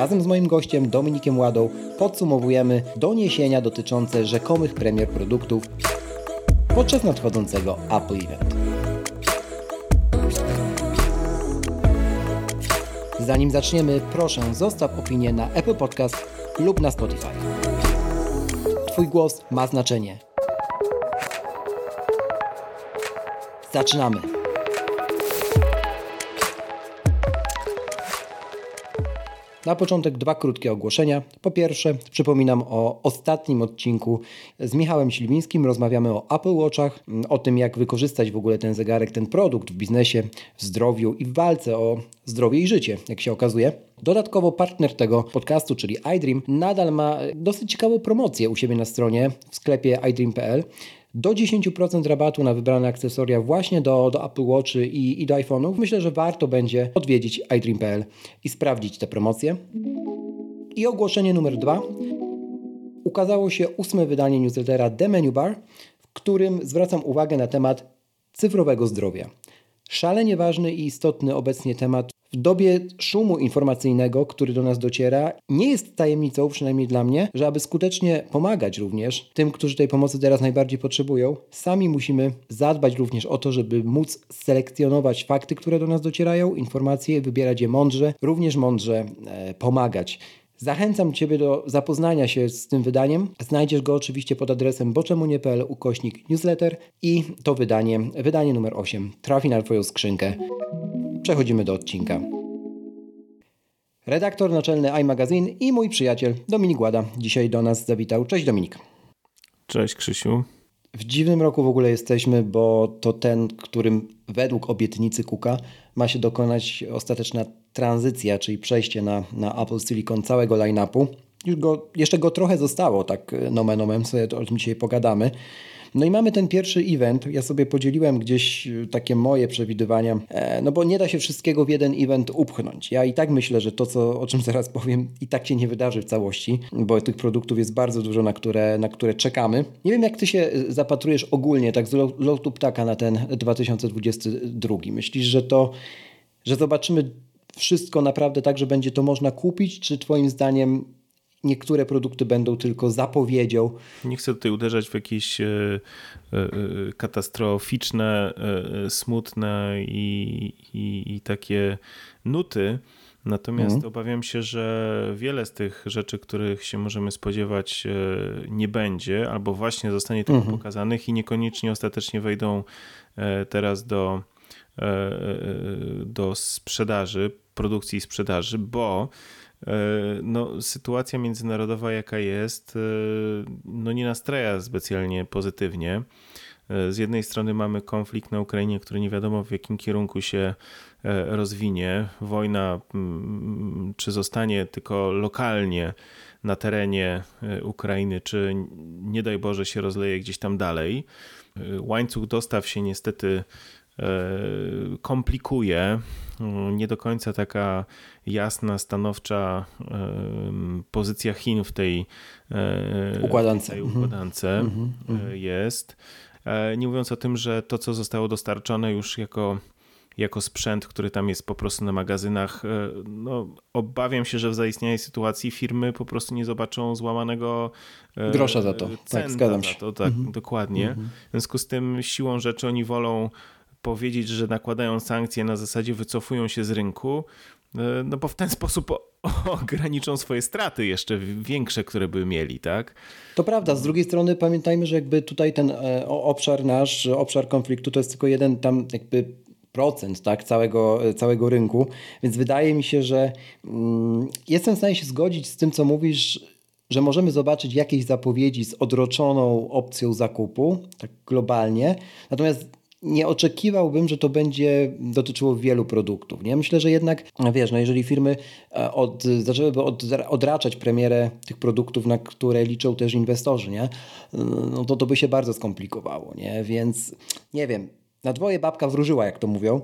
razem z moim gościem Dominikiem Ładą podsumowujemy doniesienia dotyczące rzekomych premier produktów podczas nadchodzącego Apple Event. Zanim zaczniemy, proszę zostaw opinię na Apple Podcast lub na Spotify. Twój głos ma znaczenie. Zaczynamy! Na początek dwa krótkie ogłoszenia. Po pierwsze, przypominam o ostatnim odcinku z Michałem Silwińskim. Rozmawiamy o Apple Watchach, o tym, jak wykorzystać w ogóle ten zegarek, ten produkt w biznesie, w zdrowiu i w walce o zdrowie i życie, jak się okazuje. Dodatkowo partner tego podcastu, czyli iDream, nadal ma dosyć ciekawą promocję u siebie na stronie w sklepie iDream.pl do 10% rabatu na wybrane akcesoria właśnie do, do Apple Watch i, i do iPhone'ów. Myślę, że warto będzie odwiedzić iDream.pl i sprawdzić te promocje. I ogłoszenie numer dwa. Ukazało się ósme wydanie newslettera The Menu Bar, w którym zwracam uwagę na temat cyfrowego zdrowia. Szalenie ważny i istotny obecnie temat w dobie szumu informacyjnego, który do nas dociera, nie jest tajemnicą, przynajmniej dla mnie, że aby skutecznie pomagać również tym, którzy tej pomocy teraz najbardziej potrzebują, sami musimy zadbać również o to, żeby móc selekcjonować fakty, które do nas docierają, informacje, wybierać je mądrze, również mądrze e, pomagać. Zachęcam Ciebie do zapoznania się z tym wydaniem. Znajdziesz go oczywiście pod adresem boczemunie.pl ukośnik newsletter i to wydanie, wydanie numer 8 trafi na Twoją skrzynkę. Przechodzimy do odcinka. Redaktor naczelny iMagazine i mój przyjaciel Dominik Łada dzisiaj do nas zawitał. Cześć Dominik. Cześć Krzysiu. W dziwnym roku w ogóle jesteśmy, bo to ten, którym według obietnicy Kuka ma się dokonać ostateczna tranzycja, czyli przejście na, na Apple Silicon całego line-upu. Już go, jeszcze go trochę zostało, tak nomen omen, sobie o tym dzisiaj pogadamy. No i mamy ten pierwszy event. Ja sobie podzieliłem gdzieś e, takie moje przewidywania, e, no bo nie da się wszystkiego w jeden event upchnąć. Ja i tak myślę, że to, co, o czym zaraz powiem, i tak się nie wydarzy w całości, bo tych produktów jest bardzo dużo, na które, na które czekamy. Nie wiem, jak ty się e, zapatrujesz ogólnie, tak z lotu ptaka na ten 2022. Myślisz, że to, że zobaczymy wszystko naprawdę tak, że będzie to można kupić, czy twoim zdaniem niektóre produkty będą tylko zapowiedzią. Nie chcę tutaj uderzać w jakieś e, e, katastroficzne, e, smutne i, i, i takie nuty. Natomiast mhm. obawiam się, że wiele z tych rzeczy, których się możemy spodziewać, nie będzie, albo właśnie zostanie tylko mhm. pokazanych i niekoniecznie ostatecznie wejdą teraz do, do sprzedaży, produkcji i sprzedaży, bo no, sytuacja międzynarodowa, jaka jest, e, no nie nastraja specjalnie pozytywnie. E, z jednej strony mamy konflikt na Ukrainie, który nie wiadomo w jakim kierunku się rozwinie. Wojna, czy zostanie tylko lokalnie na terenie Ukrainy, czy nie daj Boże się rozleje gdzieś tam dalej. Łańcuch dostaw się niestety komplikuje. Nie do końca taka jasna, stanowcza pozycja Chin w tej układance, tej układance mm -hmm. jest. E, nie mówiąc o tym, że to, co zostało dostarczone już jako jako sprzęt, który tam jest po prostu na magazynach. E, no, obawiam się, że w zaistniałej sytuacji firmy po prostu nie zobaczą złamanego grosza za to. Tak, zgadzam się. To, tak, mhm. dokładnie. Mhm. W związku z tym siłą rzeczy oni wolą powiedzieć, że nakładają sankcje na zasadzie wycofują się z rynku, E, no bo w ten sposób ograniczą swoje straty jeszcze większe, które by mieli, tak? To prawda. Z drugiej strony pamiętajmy, że jakby tutaj ten e, obszar nasz, obszar konfliktu to jest tylko jeden tam jakby procent tak, całego, całego rynku, więc wydaje mi się, że mm, jestem w stanie się zgodzić z tym, co mówisz, że możemy zobaczyć jakieś zapowiedzi z odroczoną opcją zakupu, tak globalnie. Natomiast nie oczekiwałbym, że to będzie dotyczyło wielu produktów. Nie? Myślę, że jednak, wiesz, no jeżeli firmy e, od, zaczęłyby od, odraczać premierę tych produktów, na które liczą też inwestorzy, nie? no to to by się bardzo skomplikowało. Nie? Więc nie wiem, na dwoje babka wróżyła, jak to mówią.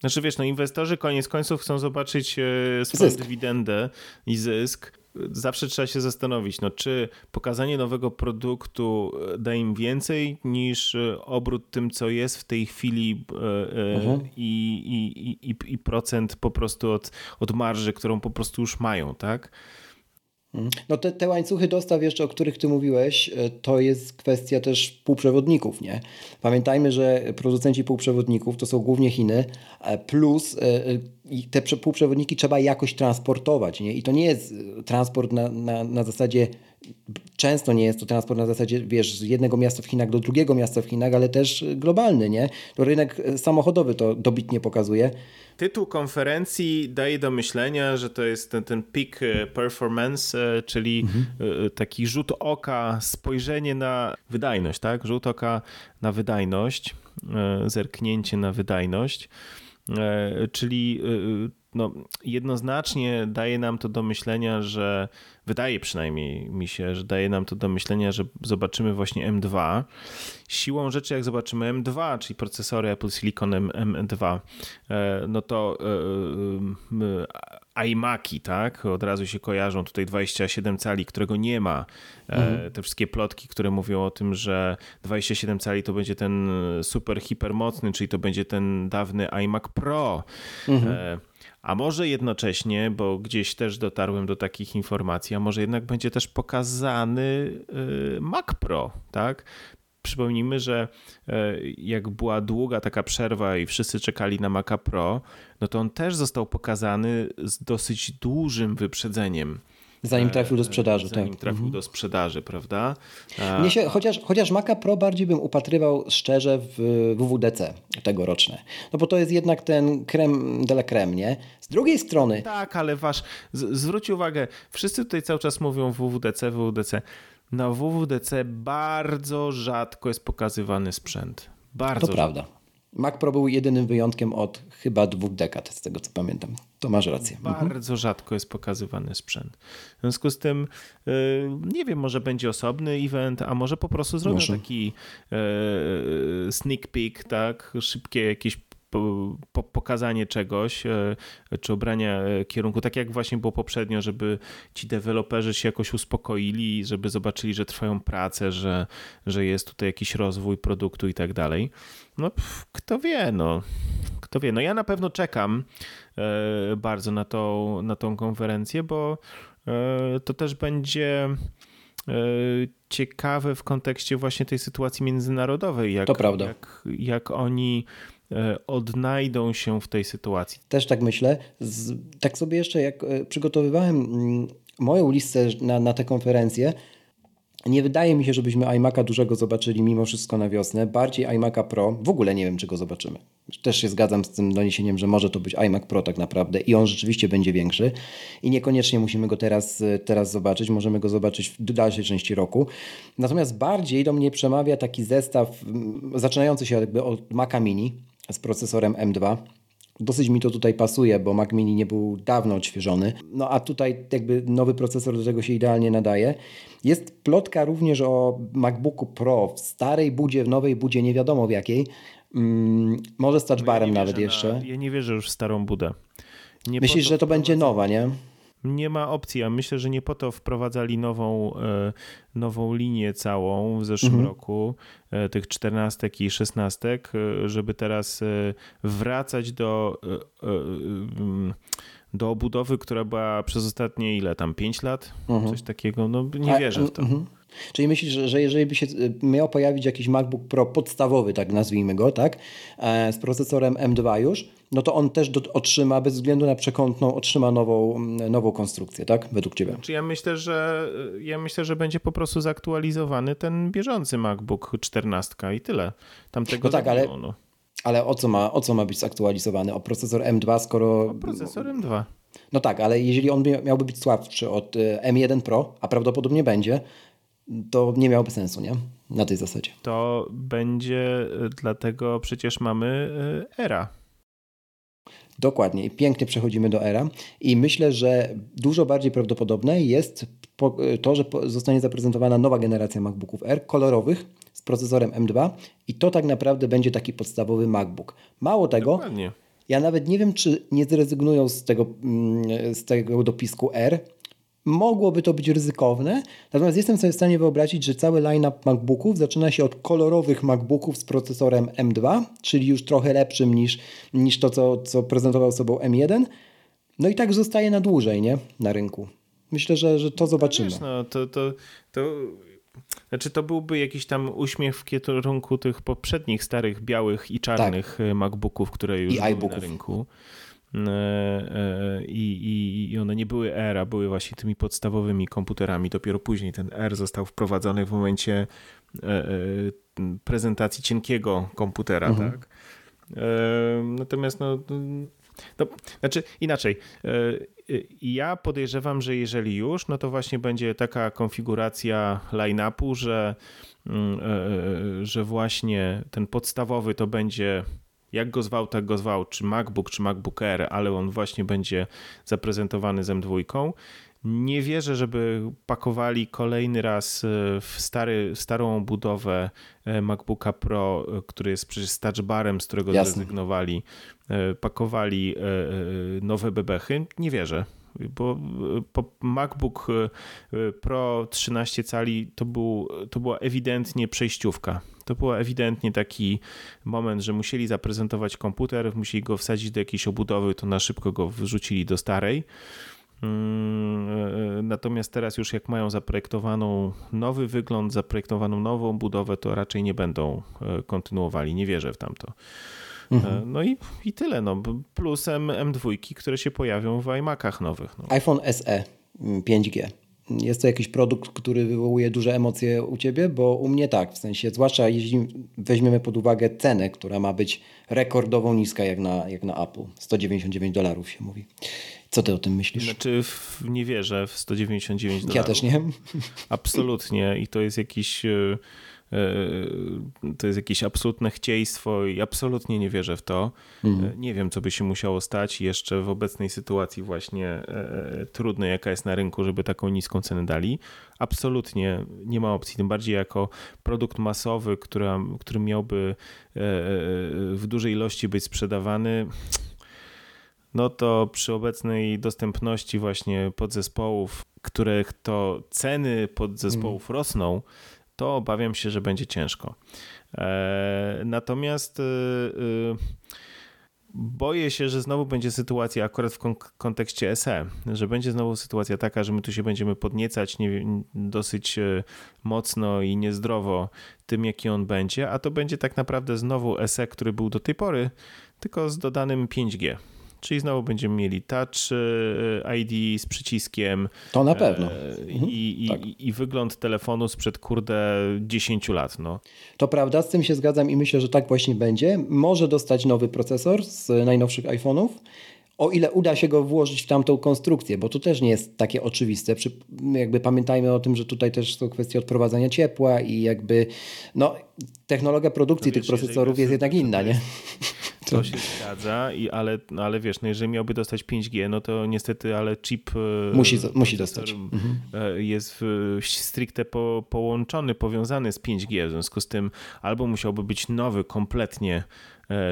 Znaczy wiesz, no inwestorzy koniec końców chcą zobaczyć e, swoją zysk. dywidendę i zysk. Zawsze trzeba się zastanowić, no, czy pokazanie nowego produktu e, da im więcej niż e, obrót tym, co jest w tej chwili mhm. i, i, i, i procent po prostu od, od marży, którą po prostu już mają, tak? No te, te łańcuchy dostaw jeszcze, o których ty mówiłeś, e, to jest kwestia też półprzewodników, nie? Pamiętajmy, że producenci półprzewodników to są głównie Chiny, e, plus e, te półprzewodniki trzeba jakoś transportować, nie? I to nie jest transport na, na, na zasadzie często nie jest to transport na zasadzie, wiesz, z jednego miasta w Chinach do drugiego miasta w Chinach, ale też globalny, nie? To rynek samochodowy to dobitnie pokazuje. Tytuł konferencji daje do myślenia, że to jest ten, ten peak e, performance, e, czyli mhm. E, taki rzut oka, spojrzenie na wydajność, tak? Rzut oka na wydajność, zerknięcie na wydajność, czyli no, jednoznacznie daje nam to do myślenia, że wydaje przynajmniej mi się, że daje nam to do myślenia, że zobaczymy właśnie M2. Siłą rzeczy, jak zobaczymy M2, czyli procesory Apple Silicon M2, e, no to e, e, iMaki, tak? Od razu się kojarzą tutaj 27 cali, którego nie ma. Mhm. Te wszystkie plotki, które mówią o tym, że 27 cali to będzie ten super hipermocny, czyli to będzie ten dawny iMac Pro. Mhm. A może jednocześnie, bo gdzieś też dotarłem do takich informacji, a może jednak będzie też pokazany y, Mac Pro, tak? Przypomnijmy, że y, jak była długa taka przerwa i wszyscy czekali na Maca Pro, no to on też został pokazany z dosyć dużym wyprzedzeniem. Zanim trafił do sprzedaży. Zanim tak. trafił mhm. do sprzedaży, prawda? Mnie się, chociaż, chociaż Maca Pro bardziej bym upatrywał szczerze w WWDC tegoroczne. No bo to jest jednak ten krem de la creme, nie? Z drugiej strony... Tak, ale wasz... Z, zwróć uwagę, wszyscy tutaj cały czas mówią WWDC, WWDC. Na WWDC bardzo rzadko jest pokazywany sprzęt. Bardzo To rzadko. prawda. Mac Pro był jedynym wyjątkiem od chyba dwóch dekad, z tego co pamiętam. To masz rację. Mhm. Bardzo rzadko jest pokazywany sprzęt. W związku z tym, y, nie wiem, może będzie osobny event, a może po prostu zrobią taki y, sneak peek, tak? Szybkie jakieś po, pokazanie czegoś, e, czy obrania e, kierunku, tak jak właśnie było poprzednio, żeby ci deweloperzy się jakoś uspokoili, żeby zobaczyli, że trwają prace, że, że jest tutaj jakiś rozwój produktu i tak dalej. No, kto wie, no. Kto wie. No ja na pewno czekam e, bardzo na tą, na tą konferencję, bo to też będzie ciekawe w kontekście właśnie tej sytuacji międzynarodowej. Jak, to prawda. Jak, jak oni odnajdą się w tej sytuacji. Też tak myślę. Z, tak sobie jeszcze, jak e, przygotowywałem mm, moją listę na, na tę konferencję, nie wydaje mi się, żebyśmy iMac'a dużego zobaczyli mimo wszystko na wiosnę. Bardziej iMac'a Pro. W ogóle nie wiem, czy go zobaczymy. Też się zgadzam z tym doniesieniem, że może to być iMac Pro tak naprawdę i on rzeczywiście będzie większy. I niekoniecznie musimy go teraz, e, teraz zobaczyć. Możemy go zobaczyć w dalszej części roku. Natomiast bardziej do mnie przemawia taki zestaw zaczynający się jakby od Maca Mini z procesorem M2. Dosyć mi to tutaj pasuje, bo Mac Mini nie był dawno odświeżony. No a tutaj jakby nowy procesor do tego się idealnie nadaje. Jest plotka również o MacBooku Pro w starej budzie, w nowej budzie, nie wiadomo w jakiej. Hmm, może z touchbarem ja nawet jeszcze. Na, ja nie wierzę już w starą budę. Nie Myślisz, że to będzie nowa, nie? Nie ma opcji. Ja myślę, że nie po to wprowadzali nową, e, nową linię całą w zeszłym mhm. roku, e, tych czternastek i szesnastek, e, żeby teraz wracać do, do obudowy, która była przez ostatnie ile tam, pięć lat? Mhm. Coś takiego. No nie wierzę w to. Mhm. Czyli myślisz, że jeżeli by się miał pojawić jakiś MacBook Pro podstawowy, tak nazwijmy go, tak, z procesorem M2 już, no to on też do, otrzyma, bez względu na przekątną, otrzyma nową, nową konstrukcję, tak? Według Ciebie. Znaczy ja myślę, że ja myślę, że będzie po prostu zaktualizowany ten bieżący MacBook 14 i tyle. Tamtego no tak, ale, no. ale o, co ma, o co ma być zaktualizowany? O procesor M2, skoro... O procesor M2. No tak, ale jeżeli on miałby być słabszy od e, M1 Pro, a prawdopodobnie będzie, to nie miałoby sensu, nie? Na tej zasadzie. To będzie, y, dlatego przecież mamy y, era. Dokładnie. I pięknie przechodzimy do era. I myślę, że dużo bardziej prawdopodobne jest to, że zostanie zaprezentowana nowa generacja MacBooków R kolorowych z procesorem M2 i to tak naprawdę będzie taki podstawowy MacBook. Mało tego, Dokładnie. ja nawet nie wiem, czy nie zrezygnują z tego, mm, z tego dopisku R, Mogłoby to być ryzykowne, natomiast jestem sobie w stanie wyobrazić, że cały line-up MacBooków zaczyna się od kolorowych MacBooków z procesorem M2, czyli już trochę lepszym niż, niż to, co, co prezentował sobą M1. No i tak zostaje na dłużej, nie? Na rynku. Myślę, że, że to zobaczymy. No, no to, to, to, znaczy to byłby jakiś tam uśmiech w kierunku tych poprzednich starych białych i czarnych tak. MacBooków, które już I były na rynku. E, e, i, i one nie były R, a były właśnie tymi podstawowymi komputerami. Dopiero później ten R został wprowadzony w momencie e, prezentacji cienkiego komputera, mhm. tak? Natomiast no, no, znaczy inaczej. Ja podejrzewam, że jeżeli już, no to właśnie będzie taka konfiguracja line-upu, że, mm, że właśnie ten podstawowy to będzie jak go zwał, tak go zwał, czy MacBook, czy MacBook Air, ale on właśnie będzie zaprezentowany z M2. Nie wierzę, żeby pakowali kolejny raz e, w, stary, starą budowę e, MacBooka Pro, e, który jest przecież z touchbarem, z którego Jasne. zrezygnowali, pakowali nowe bebechy. Nie wierzę bo MacBook Pro 13 cali to, był, to była ewidentnie przejściówka. To był ewidentnie taki moment, że musieli zaprezentować komputer, musieli go wsadzić do jakiejś obudowy, to na szybko go wrzucili do starej. Mm, e, natomiast teraz już jak mają zaprojektowaną nowy wygląd, zaprojektowaną nową budowę, to raczej nie będą e, kontynuowali. Nie wierzę w tamto. E, mhm. No i, i tyle. No. Plusem M2, które się pojawią w iMacach nowych. No. iPhone SE 5G. Jest to jakiś produkt, który wywołuje duże emocje u ciebie? Bo u mnie tak, w sensie, zwłaszcza jeśli weźmiemy pod uwagę cenę, która ma być rekordowo niska jak na, jak na Apple. 199 dolarów się mówi. Co ty o tym myślisz? Znaczy, nie wierzę w 199 dolarów. Ja też nie. Absolutnie. I to jest jakiś E, to jest jakieś absolutne chcieństwo i absolutnie nie wierzę w to. Mhm. Nie wiem, co by się musiało stać jeszcze w obecnej sytuacji właśnie e, trudnej, jaka jest na rynku, żeby taką niską cenę dali. Absolutnie nie ma opcji, tym bardziej jako produkt masowy, który, który miałby w dużej ilości być sprzedawany no to przy obecnej dostępności właśnie podzespołów, których to ceny podzespołów mm. rosną, to obawiam się, że będzie ciężko. E, natomiast e, e, boję się, że znowu będzie sytuacja, akurat w kontekście SE, że będzie znowu sytuacja taka, że my tu się będziemy podniecać nie, dosyć mocno i niezdrowo tym, jaki on będzie, a to będzie tak naprawdę znowu SE, który był do tej pory, tylko z dodanym 5G. Czyli znowu będziemy mieli Touch e, ID z przyciskiem. To na pewno. E, mhm. I, tak. i, I, wygląd telefonu sprzed kurde 10 lat. No. To prawda, z tym się zgadzam i myślę, że tak właśnie będzie. Może dostać nowy procesor z najnowszych iPhone'ów o ile uda się go włożyć w tamtą konstrukcję, bo to też nie jest takie oczywiste. Przy, jakby pamiętajmy o tym, że tutaj też są kwestie odprowadzania ciepła i jakby no, technologia produkcji no wiesz, tych procesorów jest jednak inna, nie? To się zgadza, i, ale, no, ale wiesz, no jeżeli miałby dostać 5G, no to niestety, ale chip e, musi, musi dostać. Mhm. E, jest stricte po, połączony, powiązany z 5G, w związku z tym albo musiałby być nowy kompletnie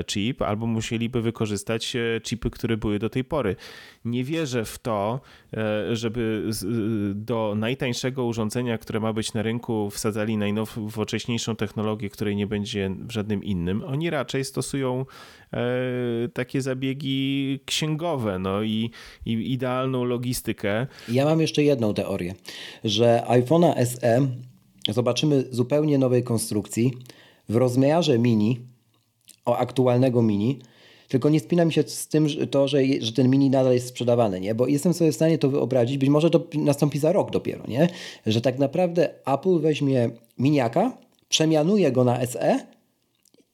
chip, albo musieliby wykorzystać e, chipy, które były do tej pory. Nie wierzę w to, e, żeby do najtańszego urządzenia, które ma być na rynku, wsadzali najnowocześniejszą technologię, której nie będzie w żadnym innym. Oni raczej stosują takie zabiegi księgowe no i, i idealną logistykę. Ja mam jeszcze jedną teorię, że iPhone'a SE zobaczymy zupełnie nowej konstrukcji w rozmiarze mini o aktualnego mini, tylko nie spina mi się z tym, że to, że, że ten mini nadal jest sprzedawany, nie? Bo jestem sobie w stanie to wyobrazić, być może to nastąpi za rok dopiero, nie? Że tak naprawdę Apple weźmie miniaka, przemianuje go na SE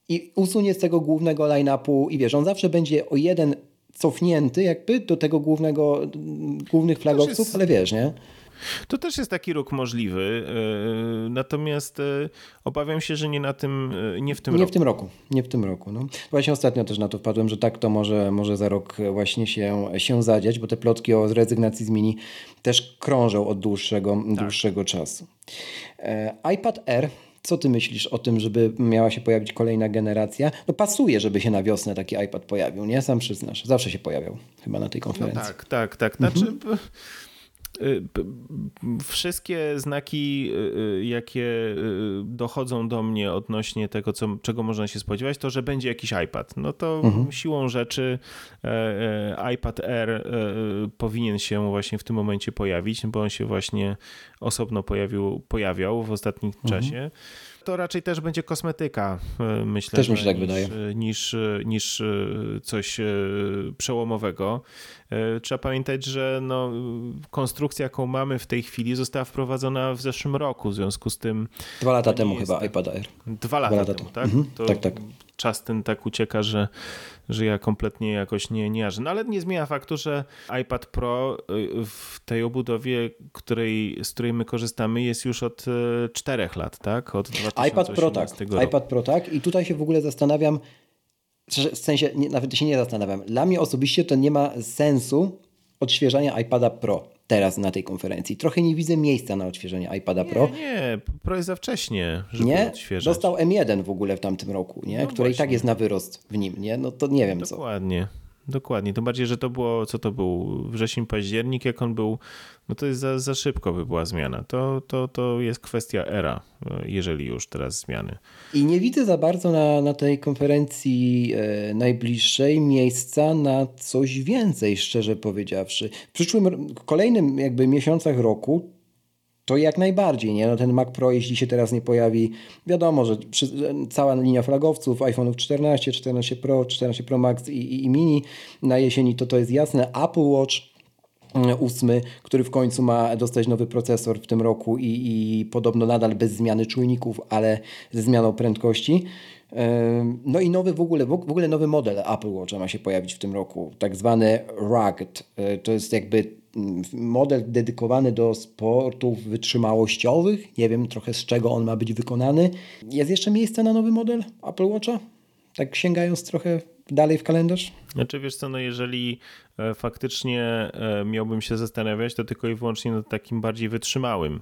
i usunie z tego głównego line-upu i wiesz, on zawsze będzie o jeden cofnięty jakby do tego głównego, głównych flagowców, ale wiesz, nie? To też jest taki ruch możliwy, e, natomiast e, obawiam się, że nie na tym, e, nie w tym nie roku. w tym roku, nie w tym roku. No. Właśnie ostatnio też na to wpadłem, że tak to może, może za rok właśnie się, się zadziać, bo te plotki o rezygnacji z mini też krążą od dłuższego, Tak. dłuższego czasu. IPad Air co ty myślisz o tym, żeby miała się pojawić kolejna generacja? No pasuje, żeby się na wiosnę taki iPad pojawił, nie? Sam przyznasz. Zawsze się pojawiał chyba na tej No konferencji. tak, tak, tak. Znaczy, b- wszystkie znaki, y, y, jakie y, dochodzą do mnie odnośnie tego, co, czego można się spodziewać, to, że będzie jakiś iPad. No to siłą rzeczy e, e, iPad Air e, powinien się właśnie w tym momencie pojawić, bo on się właśnie osobno pojawił, pojawiał w ostatnim czasie. To raczej też będzie kosmetyka, e, myślę. Też mi się tak niż, wydaje. Niż, niż e, coś e, przełomowego. E, Trzeba pamiętać, że no, konstrukcja, jaką mamy w tej chwili, została wprowadzona w zeszłym roku. W związku z tym Dwa lata temu jest chyba tak. iPad Air. dwa lata, lata temu, temu. tak? Mhm, To tak, tak. Czas ten tak ucieka, że, że ja kompletnie jakoś nie, nie jarzę. No ale nie zmienia faktu, że iPad Pro y, w tej obudowie, której, z której my korzystamy, jest już od y, czterech lat, tak? Od 2018 iPad Pro tak. roku. iPad Pro tak. I tutaj się w ogóle zastanawiam, w sensie nie, nawet się nie zastanawiam. Dla mnie osobiście to nie ma sensu odświeżania iPada Pro teraz na tej konferencji. Trochę nie widzę miejsca na odświeżenie iPada Pro. Nie, nie, Pro jest za wcześnie, żeby Nie, odświeżać. dostał M1 w ogóle w tamtym roku, nie? No który i tak jest na wyrost w nim, nie? No to nie wiem co. Dokładnie. Dokładnie. Tym bardziej, że to było, co to był, wrzesień, październik, jak on był, no to jest za, za szybko by była zmiana. To, to, to jest kwestia era, jeżeli już teraz zmiany. I nie widzę za bardzo na, na tej konferencji e, najbliższej miejsca na coś więcej, szczerze powiedziawszy. W przyszłym, kolejnym jakby miesiącach roku to jak najbardziej, nie? No ten Mac Pro, jeśli się teraz nie pojawi, wiadomo, że przy, cała linia flagowców, iPhone'ów 14, 14 Pro, 14 Pro Max i, i, i Mini na jesieni, to to jest jasne. Apple Watch ósmy, który w końcu ma dostać nowy procesor w tym roku i, i podobno nadal bez zmiany czujników, ale ze zmianą prędkości. No i nowy w ogóle, w ogóle nowy model Apple Watcha ma się pojawić w tym roku, tak zwany Rugged. Y, To jest jakby model dedykowany do sportów wytrzymałościowych. Nie wiem trochę z czego on ma być wykonany. Jest jeszcze miejsce na nowy model Apple Watcha? Tak sięgając trochę dalej w kalendarz? Znaczy wiesz co, no jeżeli e, faktycznie e, miałbym się zastanawiać, to tylko i wyłącznie nad takim bardziej wytrzymałym,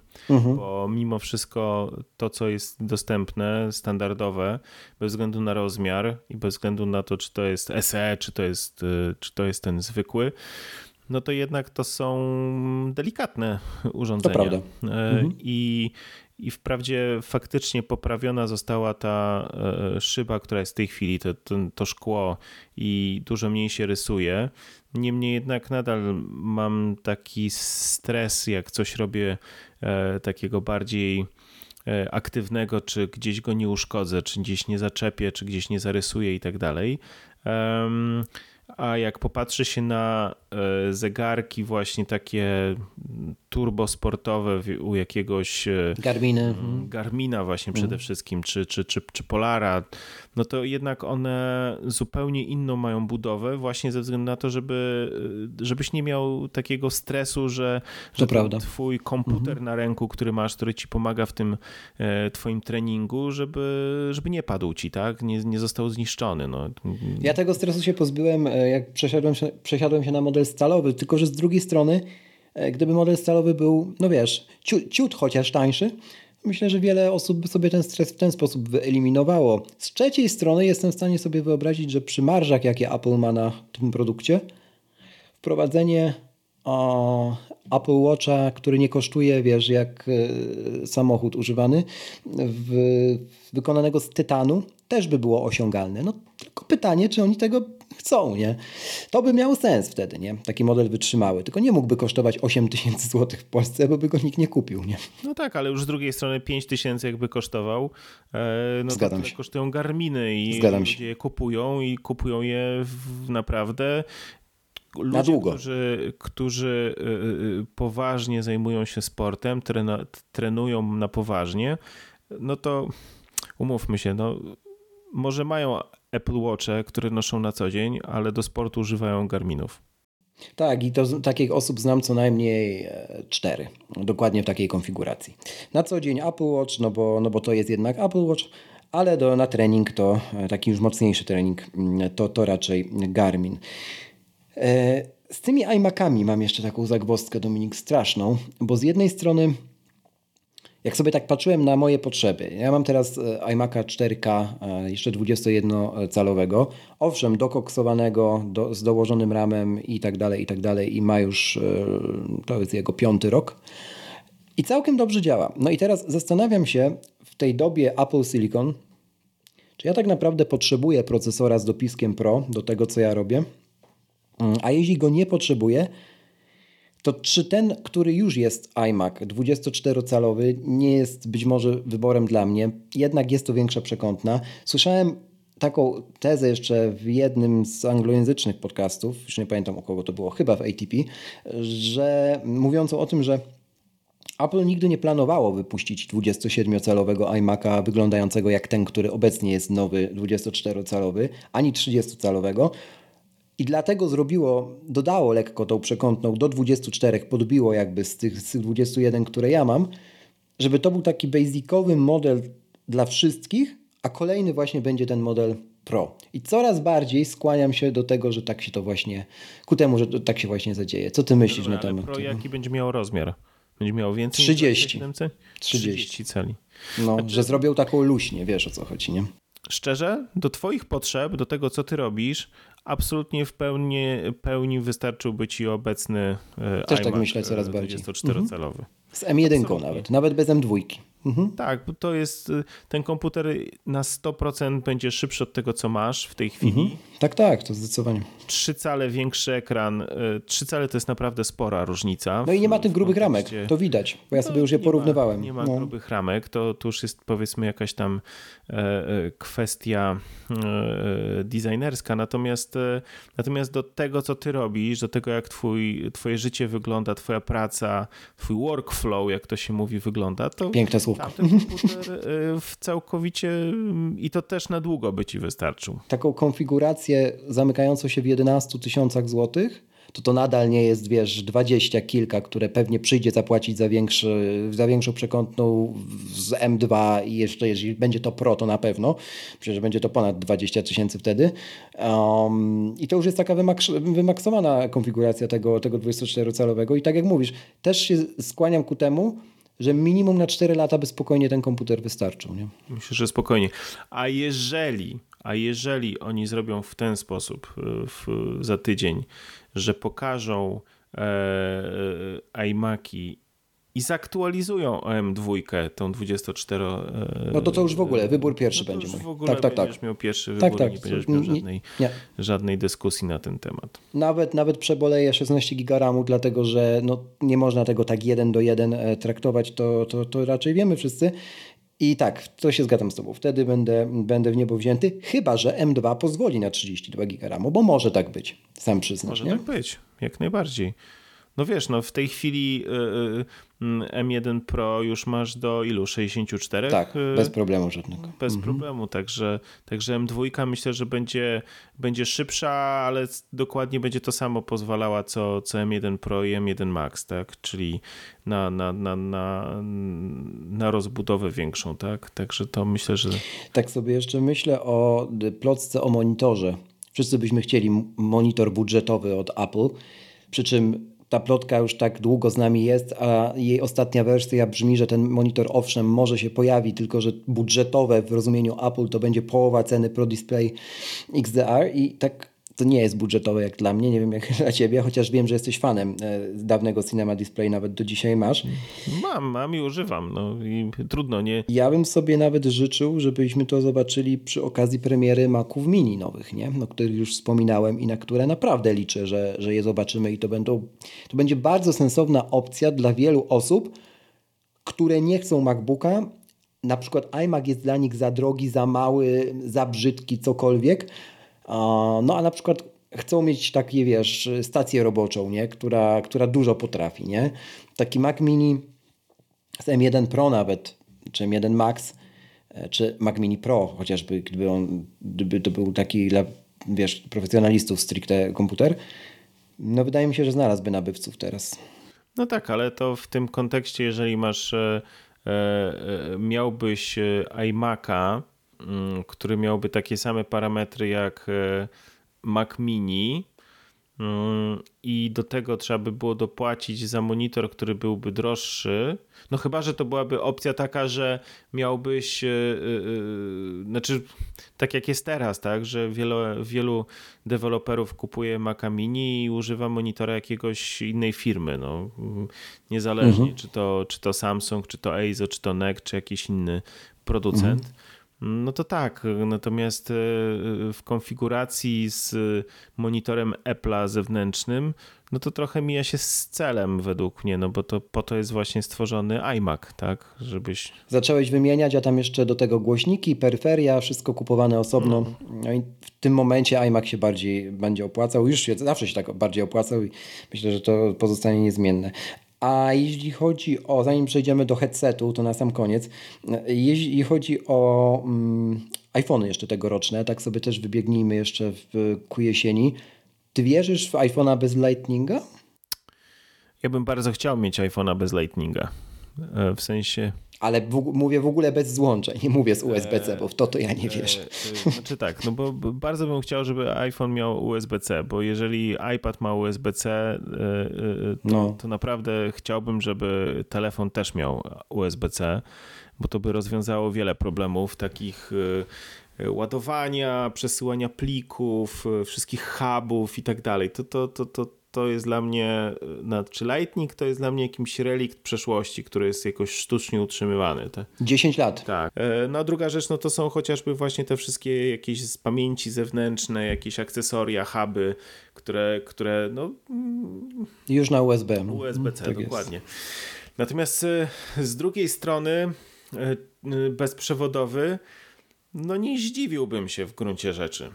bo mimo wszystko to, co jest dostępne, standardowe, bez względu na rozmiar i bez względu na to, czy to jest SE, czy to jest, e, czy to jest ten zwykły, no to jednak to są delikatne urządzenia. prawda. E, I, I wprawdzie faktycznie poprawiona została ta e, szyba, która jest w tej chwili, to, to, to szkło i dużo mniej się rysuje. Niemniej jednak nadal mam taki stres, jak coś robię e, takiego bardziej e, aktywnego, czy gdzieś go nie uszkodzę, czy gdzieś nie zaczepię, czy gdzieś nie zarysuję i tak dalej. A jak popatrzy się na zegarki właśnie takie turbosportowe u jakiegoś e, Garminy. mhm. Garmina właśnie przede wszystkim, czy, czy, czy, czy Polara, no to jednak one zupełnie inną mają budowę właśnie ze względu na to, żeby, żebyś nie miał takiego stresu, że, że twój komputer na ręku, który masz, który ci pomaga w tym e, twoim treningu, żeby, żeby nie padł ci, tak? Nie, nie został zniszczony. No. Ja tego stresu się pozbyłem, e, jak przesiadłem się, przesiadłem się na model stalowy, tylko że z drugiej strony, e, gdyby model stalowy był, no wiesz, ciut, ciut chociaż tańszy, myślę, że wiele osób by sobie ten stres w ten sposób wyeliminowało. Z trzeciej strony jestem w stanie sobie wyobrazić, że przy marżach, jakie Apple ma na tym produkcie, wprowadzenie o, Apple Watcha, który nie kosztuje, wiesz, jak e, samochód używany, w, wykonanego z tytanu, też by było osiągalne. No tylko pytanie, czy oni tego chcą, nie? To by miało sens wtedy, nie? Taki model wytrzymały. Tylko nie mógłby kosztować 8 tysięcy złotych w Polsce, bo by go nikt nie kupił, nie? No tak, ale już z drugiej strony 5 tysięcy jakby kosztował, e, no Zgadzam to się. kosztują Garminy i Zgadzam się. ludzie je kupują i kupują je naprawdę ludzie, długo. Którzy, którzy y, y, poważnie zajmują się sportem, trena, trenują na poważnie, no to umówmy się, no może mają Apple Watche, które noszą na co dzień, ale do sportu używają Garminów. Tak, i to takich osób znam co najmniej e, cztery, dokładnie w takiej konfiguracji. Na co dzień Apple Watch, no bo, no bo to jest jednak Apple Watch, ale do, na trening to e, taki już mocniejszy trening, mm, to, to raczej Garmin. E, z tymi iMacami mam jeszcze taką zagwozdkę, Dominik, straszną, bo z jednej strony jak sobie tak patrzyłem na moje potrzeby, ja mam teraz e, iMac'a 4K, e, jeszcze 21-calowego, owszem, dokoksowanego, do, z dołożonym ramem i tak dalej, i tak dalej, i ma już, e, to jest jego piąty rok. I całkiem dobrze działa. No i teraz zastanawiam się w tej dobie Apple Silicon, czy ja tak naprawdę potrzebuję procesora z dopiskiem Pro do tego, co ja robię, mm, a jeśli go nie potrzebuję, to czy ten, który już jest iMac 24-calowy, nie jest być może wyborem dla mnie, jednak jest to większa przekątna. Słyszałem taką tezę jeszcze w jednym z anglojęzycznych podcastów, już nie pamiętam u kogo to było, chyba w ATP, że mówiącą o tym, że Apple nigdy nie planowało wypuścić 27-calowego iMac'a wyglądającego jak ten, który obecnie jest nowy 24-calowy, ani 30-calowego, i dlatego zrobiło, dodało lekko tą przekątną do 24, podbiło jakby z tych, z tych 21, które ja mam, żeby to był taki basicowy model dla wszystkich, a kolejny właśnie będzie ten model Pro. I coraz bardziej skłaniam się do tego, że tak się to właśnie, ku temu, że tak się właśnie zadzieje. Co ty myślisz Dobra, na temat Pro jaki będzie miał rozmiar? Będzie miał więcej 30. niż 30. 30 cali. No, że zrobią taką luźnię, wiesz o co chodzi, nie? Szczerze, do Twoich potrzeb, do tego, co Ty robisz, absolutnie w pełni, pełni wystarczyłby Ci obecny e, Też tak iMac myślę coraz bardziej. 24-calowy. Z M1 Absolutnie. nawet, nawet bez M2. Mhm. Tak, bo to jest, y, ten komputer na 100% będzie szybszy od tego, co masz w tej chwili. Tak, tak, to zdecydowanie. 3 cale większy ekran, 3 cale to jest naprawdę spora różnica. No i nie ma tych grubych ramek, to widać, bo ja No, sobie już je nie porównywałem. Ma, nie ma no. grubych ramek, to, to już jest powiedzmy jakaś tam e, e, kwestia e, designerska, natomiast, e, natomiast do tego, co ty robisz, do tego, jak twój, twoje życie wygląda, twoja praca, twój workflow, jak to się mówi, wygląda, to Piękne słówko. tamten komputer e, w całkowicie i to też na długo by ci wystarczył. Taką konfigurację zamykającą się w 11 tysiącach złotych, to to nadal nie jest, wiesz, 20 kilka, które pewnie przyjdzie zapłacić za, większy, za większą przekątną z M2 i jeszcze jeżeli będzie to Pro, to na pewno. Przecież będzie to ponad 20 tysięcy wtedy. Um, I to już jest taka wymaks- wymaksowana konfiguracja tego, tego 24-calowego i tak jak mówisz, też się skłaniam ku temu, że minimum na 4 lata by spokojnie ten komputer wystarczył. Nie? Myślę, że spokojnie. A jeżeli, a jeżeli oni zrobią w ten sposób y, w, za tydzień, że pokażą e, e, iMaki i zaktualizują M2, tą 24. E, No to to już w ogóle, wybór pierwszy no to będzie już w ogóle Tak, tak, tak. będziesz miał pierwszy Tak, wybór tak. i nie będziesz miał żadnej, nie. żadnej dyskusji na ten temat. Nawet, nawet przeboleję 16 giga RAMu, dlatego że no, nie można tego tak jeden do jeden e, traktować, to, to, to raczej wiemy wszyscy. I tak, to się zgadzam z Tobą. Wtedy będę, będę w niebo wzięty, chyba że M2 pozwoli na 32 giga RAMu, bo może tak być, sam przyznasz. Może nie? tak być, jak najbardziej. No wiesz, no w tej chwili y, y, mm, M1 Pro już masz do ilu? 64? Tak, Y, bez problemu żadnego. Bez problemu, także, także M2 myślę, że będzie, będzie szybsza, ale dokładnie będzie to samo pozwalała co, co M1 Pro i M1 Max, tak? Czyli na, na, na, na, na rozbudowę większą, tak? Także to myślę, że Tak sobie jeszcze myślę o plotce o monitorze. Wszyscy byśmy chcieli monitor budżetowy od Apple, przy czym ta plotka już tak długo z nami jest, a jej ostatnia wersja brzmi, że ten monitor owszem może się pojawi, tylko że budżetowe w rozumieniu Apple to będzie połowa ceny Pro Display XDR i tak to nie jest budżetowe jak dla mnie, nie wiem jak dla ciebie, chociaż wiem, że jesteś fanem e, dawnego Cinema Display, nawet do dzisiaj masz. mam, mam i używam, no i trudno, nie, Ja bym sobie nawet życzył, żebyśmy to zobaczyli przy okazji premiery Maców Mini nowych, nie? No, których już wspominałem i na które naprawdę liczę, że, że je zobaczymy i to, będą, to będzie bardzo sensowna opcja dla wielu osób, które nie chcą MacBooka. Na przykład iMac jest dla nich za drogi, za mały, za brzydki, cokolwiek. No a na przykład chcą mieć takie, wiesz, stację roboczą, nie? Która, która dużo potrafi, nie? Taki Mac Mini z M1 Pro nawet, czy M1 Max, e, czy Mac Mini Pro, chociażby gdyby on, gdyby to był taki dla, wiesz, profesjonalistów stricte komputer, no wydaje mi się, że znalazłby nabywców teraz. No tak, ale to w tym kontekście, jeżeli masz, e, e, miałbyś iMac'a, mm, który miałby takie same parametry jak Mac Mini, Mm, i do tego trzeba by było dopłacić za monitor, który byłby droższy. No chyba, że to byłaby opcja taka, że miałbyś, yy, yy, znaczy tak jak jest teraz, tak, że wielu, wielu deweloperów kupuje Maca Mini i używa monitora jakiegoś innej firmy, no niezależnie mhm. czy, to, czy to Samsung, czy to Eizo, czy to NEC, czy jakiś inny producent. Mhm. No to tak, natomiast e, w konfiguracji z monitorem Apple'a zewnętrznym, no to trochę mija się z celem według mnie, no bo to po to jest właśnie stworzony iMac, tak, żebyś... Zacząłeś wymieniać, a tam jeszcze do tego głośniki, peryferia, wszystko kupowane osobno. No. no i w tym momencie iMac się bardziej będzie opłacał, już się zawsze się tak bardziej opłacał i myślę, że to pozostanie niezmienne. A jeśli chodzi o, zanim przejdziemy do headsetu, to na sam koniec, jeśli chodzi o um, iPhony jeszcze tegoroczne, tak sobie też wybiegnijmy jeszcze w, ku jesieni. Ty wierzysz w iPhone'a bez Lightninga? Ja bym bardzo chciał mieć iPhone'a bez Lightninga. E, w sensie ale w, mówię w ogóle bez złączeń, nie mówię z USB-C, bo w to to ja nie wierzę. Znaczy tak, no bo bardzo bym chciał, żeby iPhone miał USB-C, bo jeżeli iPad ma USB-C, e, e, to, no. to naprawdę chciałbym, żeby telefon też miał USB-C, bo to by rozwiązało wiele problemów takich e, ładowania, przesyłania plików, wszystkich hubów i tak dalej. To, to, to, to, to jest dla mnie, czy Lightning to jest dla mnie jakimś relikt przeszłości, który jest jakoś sztucznie utrzymywany. Te, 10 lat. Tak. E, no a druga rzecz, no to są chociażby właśnie te wszystkie jakieś z pamięci zewnętrzne, jakieś akcesoria, huby, które, które no... Już na USB. USB-C, tak dokładnie. Jest. Natomiast e, z drugiej strony e, bezprzewodowy, no nie zdziwiłbym się w gruncie rzeczy.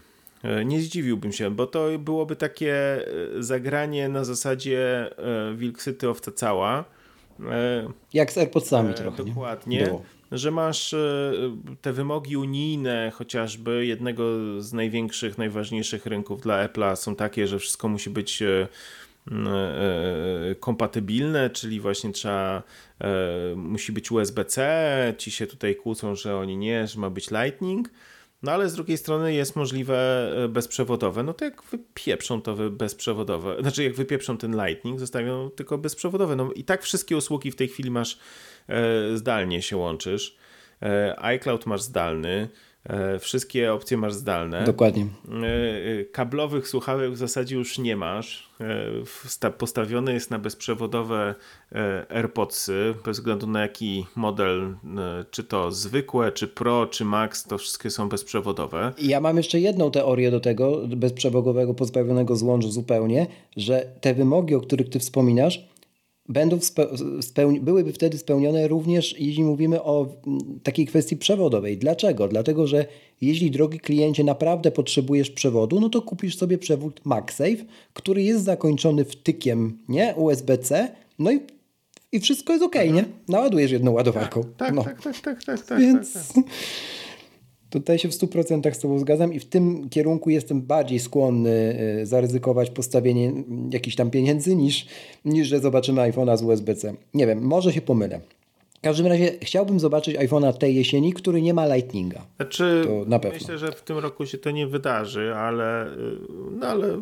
E, nie zdziwiłbym się, bo to byłoby takie e, zagranie na zasadzie e, wilksyty owca cała. Jak z AirPodsami trochę. Dokładnie. Że masz te wymogi unijne, chociażby jednego z największych, najważniejszych rynków dla Apple'a są takie, że wszystko musi być kompatybilne, czyli właśnie trzeba, musi być USB-C, ci się tutaj kłócą, że oni nie, że ma być Lightning, no ale z drugiej strony jest możliwe e, bezprzewodowe. No to jak wypieprzą to bezprzewodowe, znaczy jak wypieprzą ten Lightning, zostawią tylko bezprzewodowe. No i tak wszystkie usługi w tej chwili masz e, zdalnie się łączysz. E, iCloud masz zdalny. E, wszystkie opcje masz zdalne. Dokładnie. E, e, kablowych słuchawek w zasadzie już nie masz. Postawiony jest na bezprzewodowe AirPodsy, bez względu na jaki model, czy to zwykłe, czy Pro, czy Max, to wszystkie są bezprzewodowe. Ja mam jeszcze jedną teorię do tego, bezprzewodowego, pozbawionego złączu zupełnie, że te wymogi, o których ty wspominasz, będą byłyby wtedy spełnione również, jeśli mówimy o mm, takiej kwestii przewodowej. Dlaczego? Dlatego, że jeśli, drogi kliencie, naprawdę potrzebujesz przewodu, no to kupisz sobie przewód MagSafe, który jest zakończony wtykiem nie? USB-C, no i, i wszystko jest ok, mhm. nie? Naładujesz jedną ładowarką. Tak, tak, no. tak, tak, tak, tak, tak, Więc... tak, tak. Tutaj się w 100% z Tobą zgadzam i w tym kierunku jestem bardziej skłonny e, zaryzykować postawienie jakichś tam pieniędzy niż, niż że zobaczymy iPhone'a z USB-C. Nie wiem, może się pomylę. W każdym razie chciałbym zobaczyć iPhone'a tej jesieni, który nie ma Lightninga. Znaczy, to na pewno. myślę, że w tym roku się to nie wydarzy, ale, y, no ale,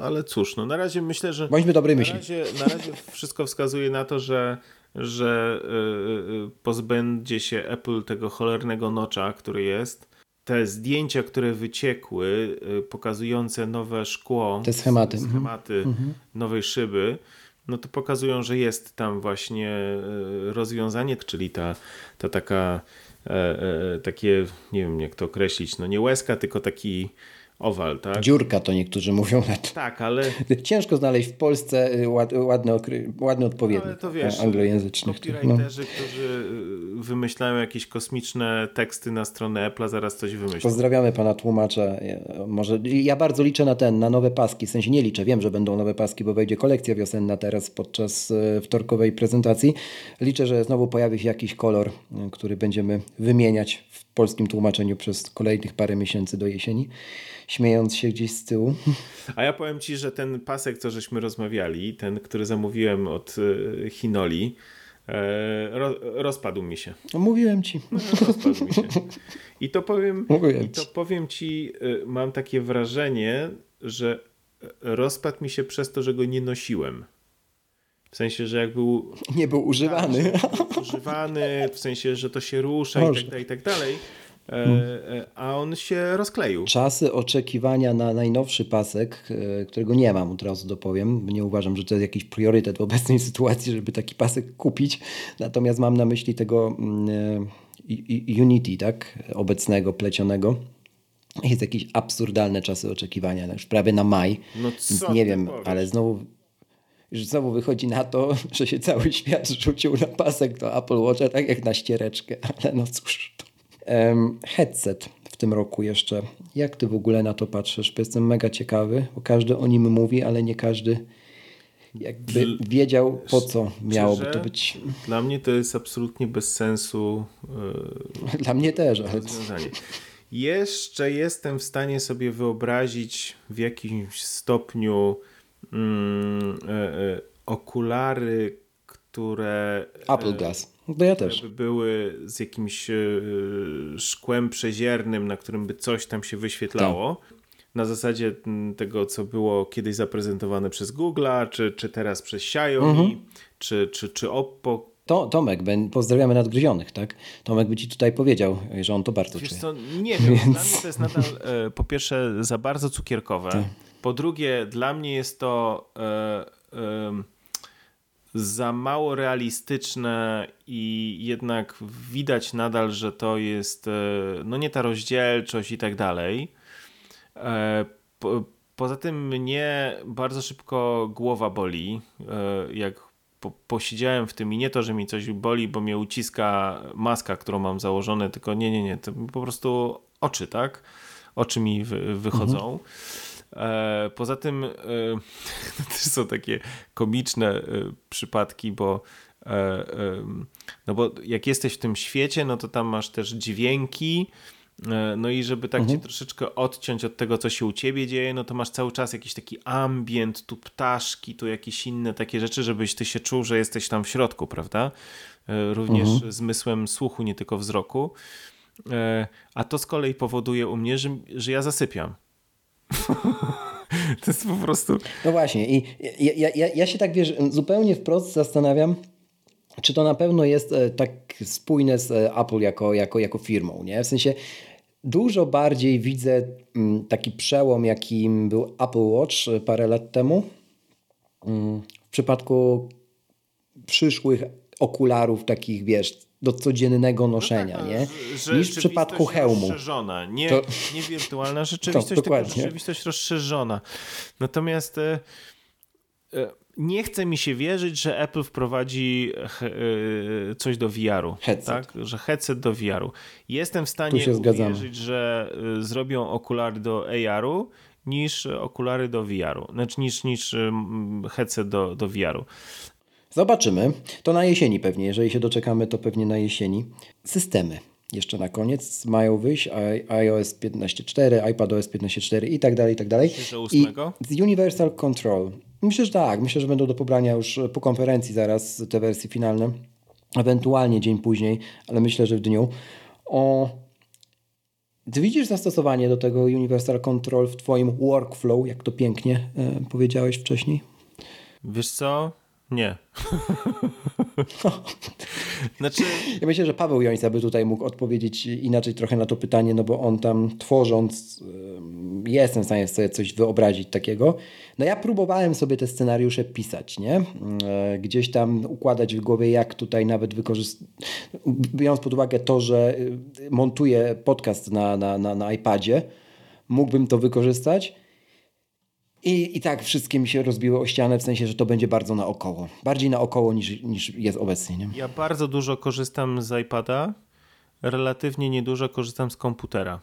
ale cóż, no na razie myślę, że. Bądźmy dobrej na myśli. Razie, na razie wszystko wskazuje na to, że że y, y, pozbędzie się Apple tego cholernego nocza, który jest te zdjęcia, które wyciekły, y, pokazujące nowe szkło, te schematy, schematy mhm. nowej szyby, no to pokazują, że jest tam właśnie y, rozwiązanie, czyli ta, ta taka e, e, takie, nie wiem jak to określić, no nie łezka, tylko taki Owal, tak? Dziurka to niektórzy mówią na to. Tak, ale... Ciężko znaleźć w Polsce y, ład, ładny, ładny odpowiednik ale to wiesz, anglojęzycznych. Copywriterzy, no. którzy y, wymyślają jakieś kosmiczne teksty na stronę Apple'a, zaraz coś wymyślą. Pozdrawiamy pana tłumacza. Może, ja bardzo liczę na ten, na nowe paski. W sensie nie liczę, wiem, że będą nowe paski, bo wejdzie kolekcja wiosenna teraz podczas y, wtorkowej prezentacji. Liczę, że znowu pojawi się jakiś kolor, który będziemy wymieniać w polskim tłumaczeniu przez kolejnych parę miesięcy do jesieni, śmiejąc się gdzieś z tyłu. A ja powiem Ci, że ten pasek, co żeśmy rozmawiali, ten, który zamówiłem od e, Hinoli, e, ro, rozpadł mi się. No, mówiłem Ci. No, rozpadł mi się. I to powiem, i to powiem Ci, mam takie wrażenie, że rozpadł mi się przez to, że go nie nosiłem. W sensie, że jak był. Nie był używany. Tak, był używany, w sensie, że to się rusza i tak dalej, i tak dalej. E, e, a on się rozkleił. Czasy oczekiwania na najnowszy pasek, e, którego nie mam od razu dopowiem. Nie uważam, że to jest jakiś priorytet w obecnej sytuacji, żeby taki pasek kupić. Natomiast mam na myśli tego mm, Unity, tak? Obecnego, plecionego. Jest jakieś absurdalne czasy oczekiwania, już prawie na maj. No co nie wiem, powiesz? ale znowu już znowu wychodzi na to, że się cały świat rzucił na pasek do Apple Watcha, tak jak na ściereczkę, ale no cóż. Headset w tym roku jeszcze. Jak ty w ogóle na to patrzysz? Jestem mega ciekawy, bo każdy o nim mówi, ale nie każdy jakby wiedział po co miałoby to być. Dla mnie to jest absolutnie bez sensu. Yy, Dla mnie też, ale. Jeszcze jestem w stanie sobie wyobrazić w jakimś stopniu mm, e, e, okulary, które. Apple e, Glass. No ja też. By były z jakimś szkłem przeziernym, na którym by coś tam się wyświetlało. Tak. Na zasadzie tego, co było kiedyś zaprezentowane przez Google'a, czy, czy teraz przez Xiaomi, mhm. czy, czy, czy Oppo, to, Tomek, pozdrawiamy nadgryzionych, tak? Tomek by ci tutaj powiedział, że on to bardzo Wiesz czuje. Co, nie wiem, Więc... dla mnie to jest nadal po pierwsze za bardzo cukierkowe. Tak. Po drugie, dla mnie jest to e, e, za mało realistyczne i jednak widać nadal, że to jest e, no nie ta rozdzielczość i tak dalej. Po, poza tym mnie bardzo szybko głowa boli, jak po, posiedziałem w tym i nie to, że mi coś boli, bo mnie uciska maska, którą mam założone, tylko nie, nie, nie, to po prostu oczy, tak? Oczy mi wy, wychodzą. Mhm. E, poza tym e, to też są takie komiczne e, przypadki, bo no bo jak jesteś w tym świecie, no to tam masz też dźwięki, no i żeby tak mhm. cię troszeczkę odciąć od tego, co się u ciebie dzieje, no to masz cały czas jakiś taki ambient, tu ptaszki, tu jakieś inne takie rzeczy, żebyś ty się czuł, że jesteś tam w środku, prawda? Również mhm. zmysłem słuchu, nie tylko wzroku. A to z kolei powoduje u mnie, że, że ja zasypiam. To jest po prostu. No właśnie, i ja, ja, ja się tak wiesz, zupełnie wprost zastanawiam, czy to na pewno jest e, tak spójne z e, Apple jako, jako, jako firmą, nie? W sensie dużo bardziej widzę mm, taki przełom, jakim był Apple Watch e, parę lat temu. Mm, w przypadku przyszłych okularów takich, wiesz, do codziennego no noszenia, no tak, nie? Niż w przypadku hełmu. Rozszerzona, nie, to, nie wirtualna rzeczywistość, to, tylko rzeczywistość rozszerzona. Natomiast e, e, nie chce mi się wierzyć, że Apple wprowadzi e, coś do VR-u. Headset. Tak? Że headset do VR-u. Jestem w stanie uwierzyć, że e, zrobią okulary do AR-u niż okulary do VR-u. Znaczy niż, niż headset do, do VR-u. Zobaczymy. To na jesieni pewnie. Jeżeli się doczekamy, to pewnie na jesieni. Systemy. Jeszcze na koniec mają wyjść iOS 15.4, iPadOS 15.4 i tak dalej, i tak dalej. I z Universal Control. Myślę, że tak. Myślę, że będą do pobrania już po konferencji zaraz te wersje finalne. Ewentualnie dzień później, ale myślę, że w dniu. O ty widzisz zastosowanie do tego Universal Control w Twoim workflow, jak to pięknie e, powiedziałeś wcześniej? Wiesz co? Nie. znaczy... Ja myślę, że Paweł Jońca by tutaj mógł odpowiedzieć inaczej trochę na to pytanie, no bo on tam tworząc, jestem w stanie sobie coś wyobrazić takiego. No ja próbowałem sobie te scenariusze pisać, nie? E, gdzieś tam układać w głowie, jak tutaj nawet wykorzystać, biorąc pod uwagę to, że y, montuję podcast na, na, na, na iPadzie, mógłbym to wykorzystać, i, I tak wszystkie mi się rozbiły o ścianę, w sensie, że to będzie bardzo naokoło. Bardziej naokoło niż, niż jest obecnie. Nie? Ja bardzo dużo korzystam z iPada, relatywnie niedużo korzystam z komputera.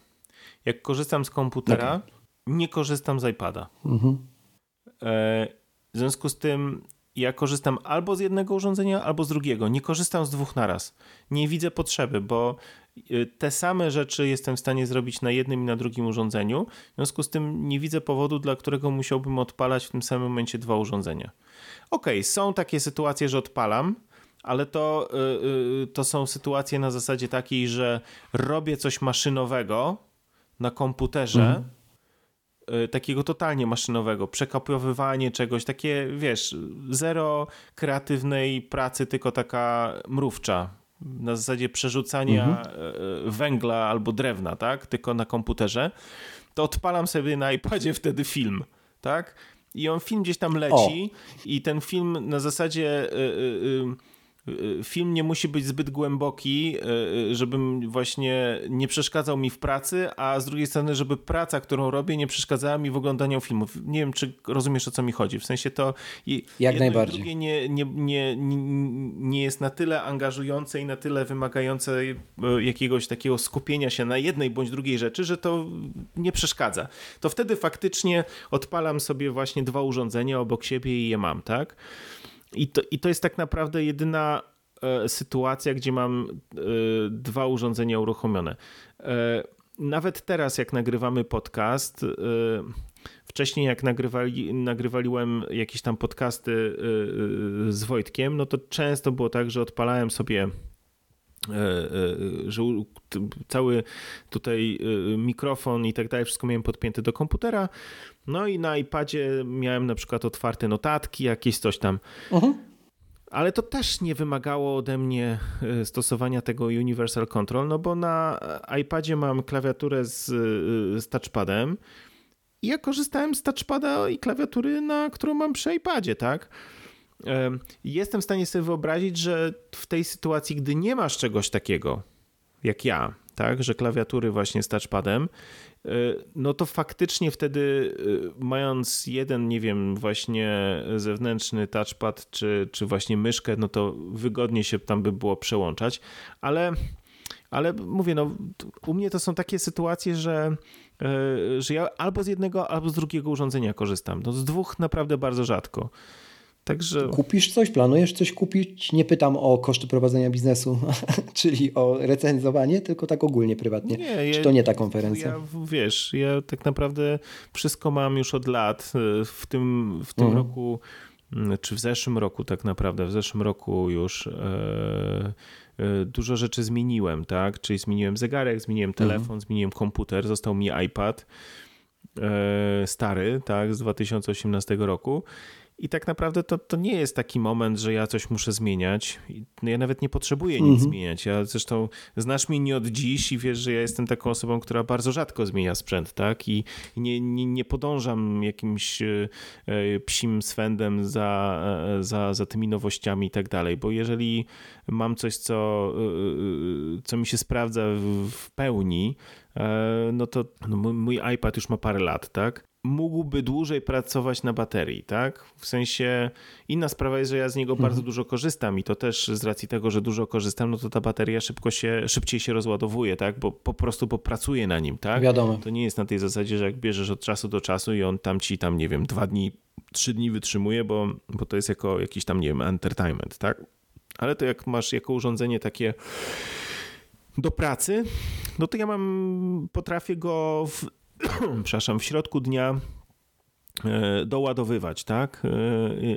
Jak korzystam z komputera, okay. nie korzystam z iPada. Mhm. E, w związku z tym ja korzystam albo z jednego urządzenia, albo z drugiego. Nie korzystam z dwóch naraz. Nie widzę potrzeby, bo te same rzeczy jestem w stanie zrobić na jednym i na drugim urządzeniu. W związku z tym nie widzę powodu, dla którego musiałbym odpalać w tym samym momencie dwa urządzenia. Okej, okay, są takie sytuacje, że odpalam, ale to, yy, to są sytuacje na zasadzie takiej, że robię coś maszynowego na komputerze. Mhm Y, takiego totalnie maszynowego, przekopiowywanie czegoś, takie wiesz, zero kreatywnej pracy, tylko taka mrówcza. Na zasadzie przerzucania mhm. Y, węgla albo drewna, tak? Tylko na komputerze. To odpalam sobie na iPadzie wtedy film, tak? I on film gdzieś tam leci o. i ten film na zasadzie. Yy, yy, Y, film nie musi być zbyt głęboki, y, y, żebym właśnie nie przeszkadzał mi w pracy, a z drugiej strony, żeby praca, którą robię, nie przeszkadzała mi w oglądaniu filmów. Nie wiem, czy rozumiesz o co mi chodzi. W sensie to jak najbardziej. drugie nie, nie, nie, nie jest na tyle angażujące i na tyle wymagające jakiegoś takiego skupienia się na jednej bądź drugiej rzeczy, że to nie przeszkadza. To wtedy faktycznie odpalam sobie właśnie dwa urządzenia obok siebie i je mam, tak? I to, I to jest tak naprawdę jedyna e, sytuacja, gdzie mam e, dwa urządzenia uruchomione. E, nawet teraz, jak nagrywamy podcast, wcześniej jak nagrywali, nagrywaliłem jakieś tam podcasty z Wojtkiem, no to często było tak, że odpalałem sobie że cały tutaj mikrofon i tak dalej, wszystko miałem podpięte do komputera. No i na iPadzie miałem na przykład otwarte notatki, jakieś coś tam. Uh -huh. Ale to też nie wymagało ode mnie e, stosowania tego Universal Control, no bo na iPadzie mam klawiaturę z, e, z touchpadem i ja korzystałem z touchpada i klawiatury, na którą mam przy iPadzie, tak? Jestem w stanie sobie wyobrazić, że w tej sytuacji, gdy nie masz czegoś takiego, jak ja, tak, że klawiatury właśnie z touchpadem, e, no to faktycznie wtedy e, mając jeden, nie wiem, właśnie zewnętrzny touchpad czy, czy właśnie myszkę, no to wygodnie się tam by było przełączać, ale ale mówię, no u mnie to są takie sytuacje, że, e, że ja albo z jednego, albo z drugiego urządzenia korzystam. No z dwóch naprawdę bardzo rzadko. Także... Kupisz coś, planujesz coś kupić? Nie pytam o koszty prowadzenia biznesu, czyli o recenzowanie, tylko tak ogólnie, prywatnie. Nie, Czy to nie ta konferencja? Ja, wiesz, ja tak naprawdę wszystko mam już od lat. W tym, w tym mhm. roku, mm, czy w zeszłym roku tak naprawdę, w zeszłym roku już e, e, dużo rzeczy zmieniłem, tak? Czyli zmieniłem zegarek, zmieniłem mhm. telefon, mhm. zmieniłem komputer, został mi iPad e, stary, tak, z 2018 roku i tak naprawdę to, to nie jest taki moment, że ja coś muszę zmieniać. No ja nawet nie potrzebuję nic mhm. zmieniać. Ja zresztą znasz mnie nie od dziś i wiesz, że ja jestem taką osobą, która bardzo rzadko zmienia sprzęt, tak? I, nie, nie, nie podążam jakimś e, e, psim swędem za, e, za, za tymi nowościami i tak dalej, bo jeżeli mam coś, co, co mi się sprawdza w pełni, no to no mój iPad już ma parę lat, tak? mógłby dłużej pracować na baterii, tak? W sensie inna sprawa jest, że ja z niego mhm. bardzo dużo korzystam i to też z racji tego, że dużo korzystam, no to ta bateria szybko się, szybciej się rozładowuje, tak? Bo po prostu popracuję na nim, tak? Wiadomo. To nie jest na tej zasadzie, że jak bierzesz od czasu do czasu i on tam ci tam, nie wiem, dwa dni, trzy dni wytrzymuje, bo, bo to jest jako jakiś tam, nie wiem, entertainment, tak? Ale to jak masz jako urządzenie takie do pracy, no to ja mam, potrafię go w przepraszam, w środku dnia e, doładowywać, tak? E,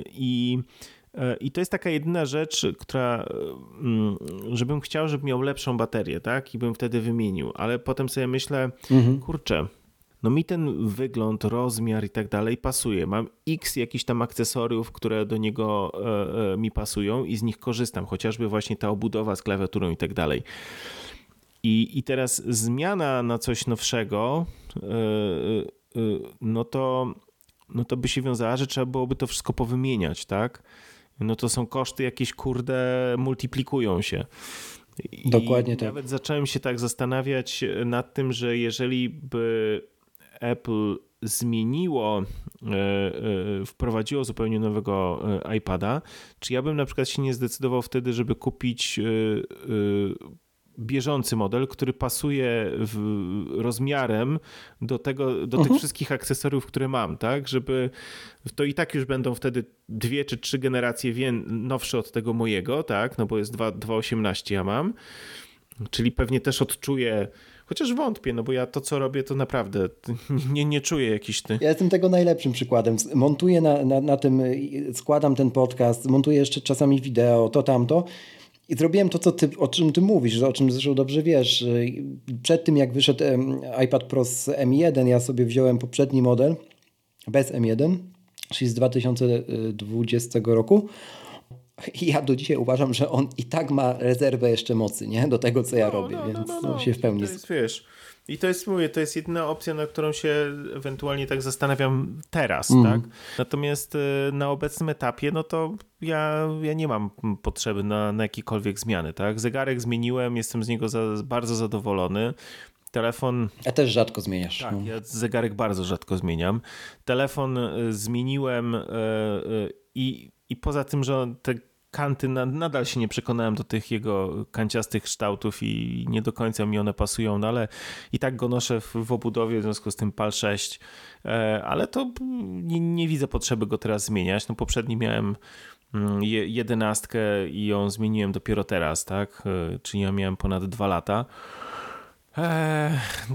I, e, I to jest taka jedyna rzecz, która, mm, żebym chciał, żeby miał lepszą baterię, tak? I bym wtedy wymienił, ale potem sobie myślę, mhm. kurczę, no mi ten wygląd, rozmiar i tak dalej pasuje. Mam x jakichś tam akcesoriów, które do niego mi pasują i z nich korzystam, chociażby właśnie ta obudowa z klawiaturą i tak dalej. I, I teraz zmiana na coś nowszego, e, e, e, no to, no to by się wiązała, że trzeba byłoby to wszystko powymieniać, tak? No to są koszty jakieś, kurde, multiplikują się. I Dokładnie tak. Nawet zacząłem się tak zastanawiać nad tym, że jeżeli by Apple zmieniło, wprowadziło zupełnie nowego iPada, czy ja bym na przykład się nie zdecydował wtedy, żeby kupić bieżący model, który pasuje w, rozmiarem do tego, do tych Mhm. wszystkich akcesoriów, które mam, tak? Żeby to i tak już będą wtedy dwie czy trzy generacje wie, nowsze od tego mojego, tak? No bo jest 2 2.18 ja mam. Czyli pewnie też odczuję, chociaż wątpię, no bo ja to co robię to naprawdę nie, nie czuję jakiś ty. Ja jestem tego najlepszym przykładem. Montuję na, na, na tym, składam ten podcast, montuję jeszcze czasami wideo, to tamto. I zrobiłem to, co ty, o czym ty mówisz, o czym zresztą dobrze wiesz. Przed tym, jak wyszedł iPad Pro z M1, ja sobie wziąłem poprzedni model bez M1, czyli z 2020 roku. I ja do dzisiaj uważam, że on i tak ma rezerwę jeszcze mocy, nie? Do tego, co ja robię, więc no, się w pełni... To jest, wiesz, i to jest, mówię, to jest jedyna opcja, na którą się ewentualnie tak zastanawiam teraz, Mm. tak? Natomiast y, na obecnym etapie, no to ja, ja nie mam potrzeby na, na jakiekolwiek zmiany, tak? Zegarek zmieniłem, jestem z niego za, bardzo zadowolony. Telefon Ja też rzadko zmieniasz. tak, no. ja zegarek bardzo rzadko zmieniam. Telefon y, zmieniłem y, i, i poza tym, że te kanty, na, nadal się nie przekonałem do tych jego kanciastych kształtów i nie do końca mi one pasują, no ale i tak go noszę w, obudowie, w związku z tym PAL 6, e, ale to nie, nie widzę potrzeby go teraz zmieniać. No poprzedni miałem mm, je- jedenastkę i ją zmieniłem dopiero teraz, tak? E, Czyli ja miałem ponad dwa lata. Eee,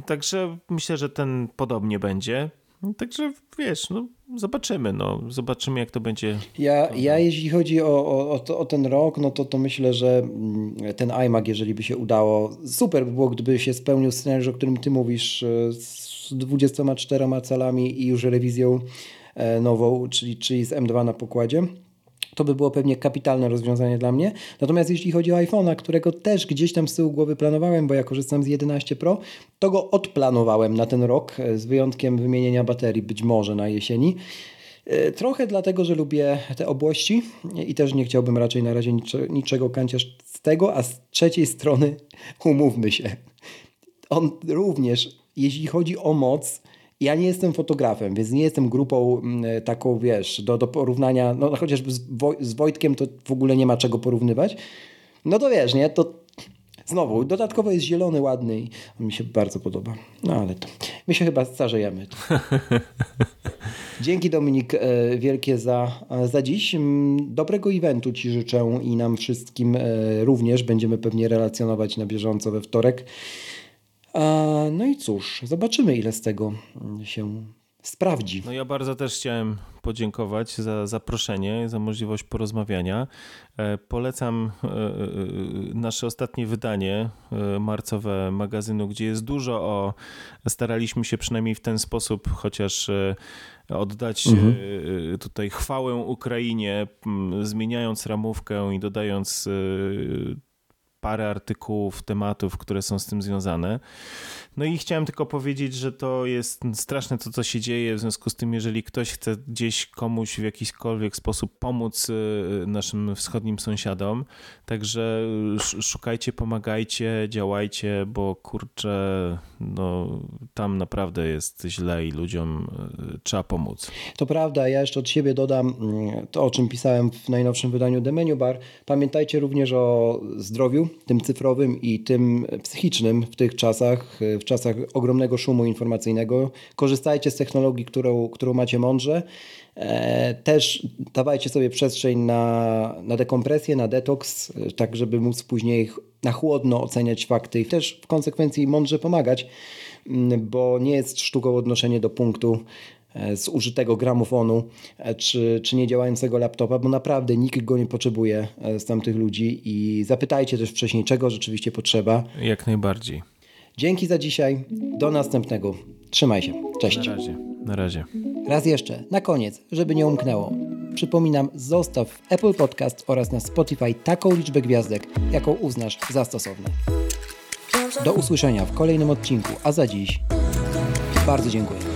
także myślę, że ten podobnie będzie. Także wiesz, no zobaczymy, no zobaczymy jak to będzie. Ja, ja jeśli chodzi o, o, o ten rok, no to, to myślę, że mm, ten iMac, jeżeli by się udało, super by było, gdyby się spełnił scenariusz, o którym ty mówisz, e, z 24 calami i już rewizją e, nową, czyli, czyli z M2 na pokładzie. To by było pewnie kapitalne rozwiązanie dla mnie. Natomiast jeśli chodzi o iPhone'a, którego też gdzieś tam z tyłu głowy planowałem, bo ja korzystam z 11 Pro, to go odplanowałem na ten rok, e, z wyjątkiem wymienienia baterii, być może na jesieni. E, Trochę dlatego, że lubię te obłości i też nie chciałbym raczej na razie nicze, niczego kanciać z tego, a z trzeciej strony umówmy się. On również, jeśli chodzi o moc, ja nie jestem fotografem, więc nie jestem grupą mm, taką, wiesz, do, do porównania, no chociażby z, Woj, z Wojtkiem to w ogóle nie ma czego porównywać. No to wiesz, nie, to znowu, dodatkowo jest zielony, ładny i on mi się bardzo podoba. No ale to, my się chyba starzejemy. Dzięki Dominik e, wielkie za, za dziś. Mm, Dobrego eventu Ci życzę i nam wszystkim e, również. Będziemy pewnie relacjonować na bieżąco we wtorek. No i cóż, zobaczymy ile z tego się sprawdzi. No ja bardzo też chciałem podziękować za zaproszenie, za możliwość porozmawiania. E, Polecam e, e, nasze ostatnie wydanie marcowe magazynu, gdzie jest dużo o. Staraliśmy się przynajmniej w ten sposób chociaż oddać e, tutaj chwałę Ukrainie, zmieniając ramówkę i dodając parę artykułów, tematów, które są z tym związane. No i chciałem tylko powiedzieć, że to jest straszne to, co się dzieje, w związku z tym, jeżeli ktoś chce gdzieś komuś w jakikolwiek sposób pomóc y, naszym wschodnim sąsiadom, także sz- szukajcie, pomagajcie, działajcie, bo kurczę, no tam naprawdę jest źle i ludziom y, trzeba pomóc. To prawda, ja jeszcze od siebie dodam mm, to, o czym pisałem w najnowszym wydaniu The Menu Bar. Pamiętajcie również o zdrowiu, tym cyfrowym i tym psychicznym w tych czasach, w czasach ogromnego szumu informacyjnego. Korzystajcie z technologii, którą, którą macie mądrze. E, Też dawajcie sobie przestrzeń na, na dekompresję, na detoks, e, tak żeby móc później na chłodno oceniać fakty i też w konsekwencji mądrze pomagać, mm, bo nie jest sztuką odnoszenie do punktu e, z użytego gramofonu e, czy, czy niedziałającego laptopa, bo naprawdę nikt go nie potrzebuje e, z tamtych ludzi i zapytajcie też wcześniej, czego rzeczywiście potrzeba. Jak najbardziej. Dzięki za dzisiaj, do następnego. Trzymaj się, cześć. Na razie. Na razie. Raz jeszcze, na koniec, żeby nie umknęło. Przypominam, zostaw w Apple Podcast oraz na Spotify taką liczbę gwiazdek, jaką uznasz za stosowne. Do usłyszenia w kolejnym odcinku, a za dziś bardzo dziękuję.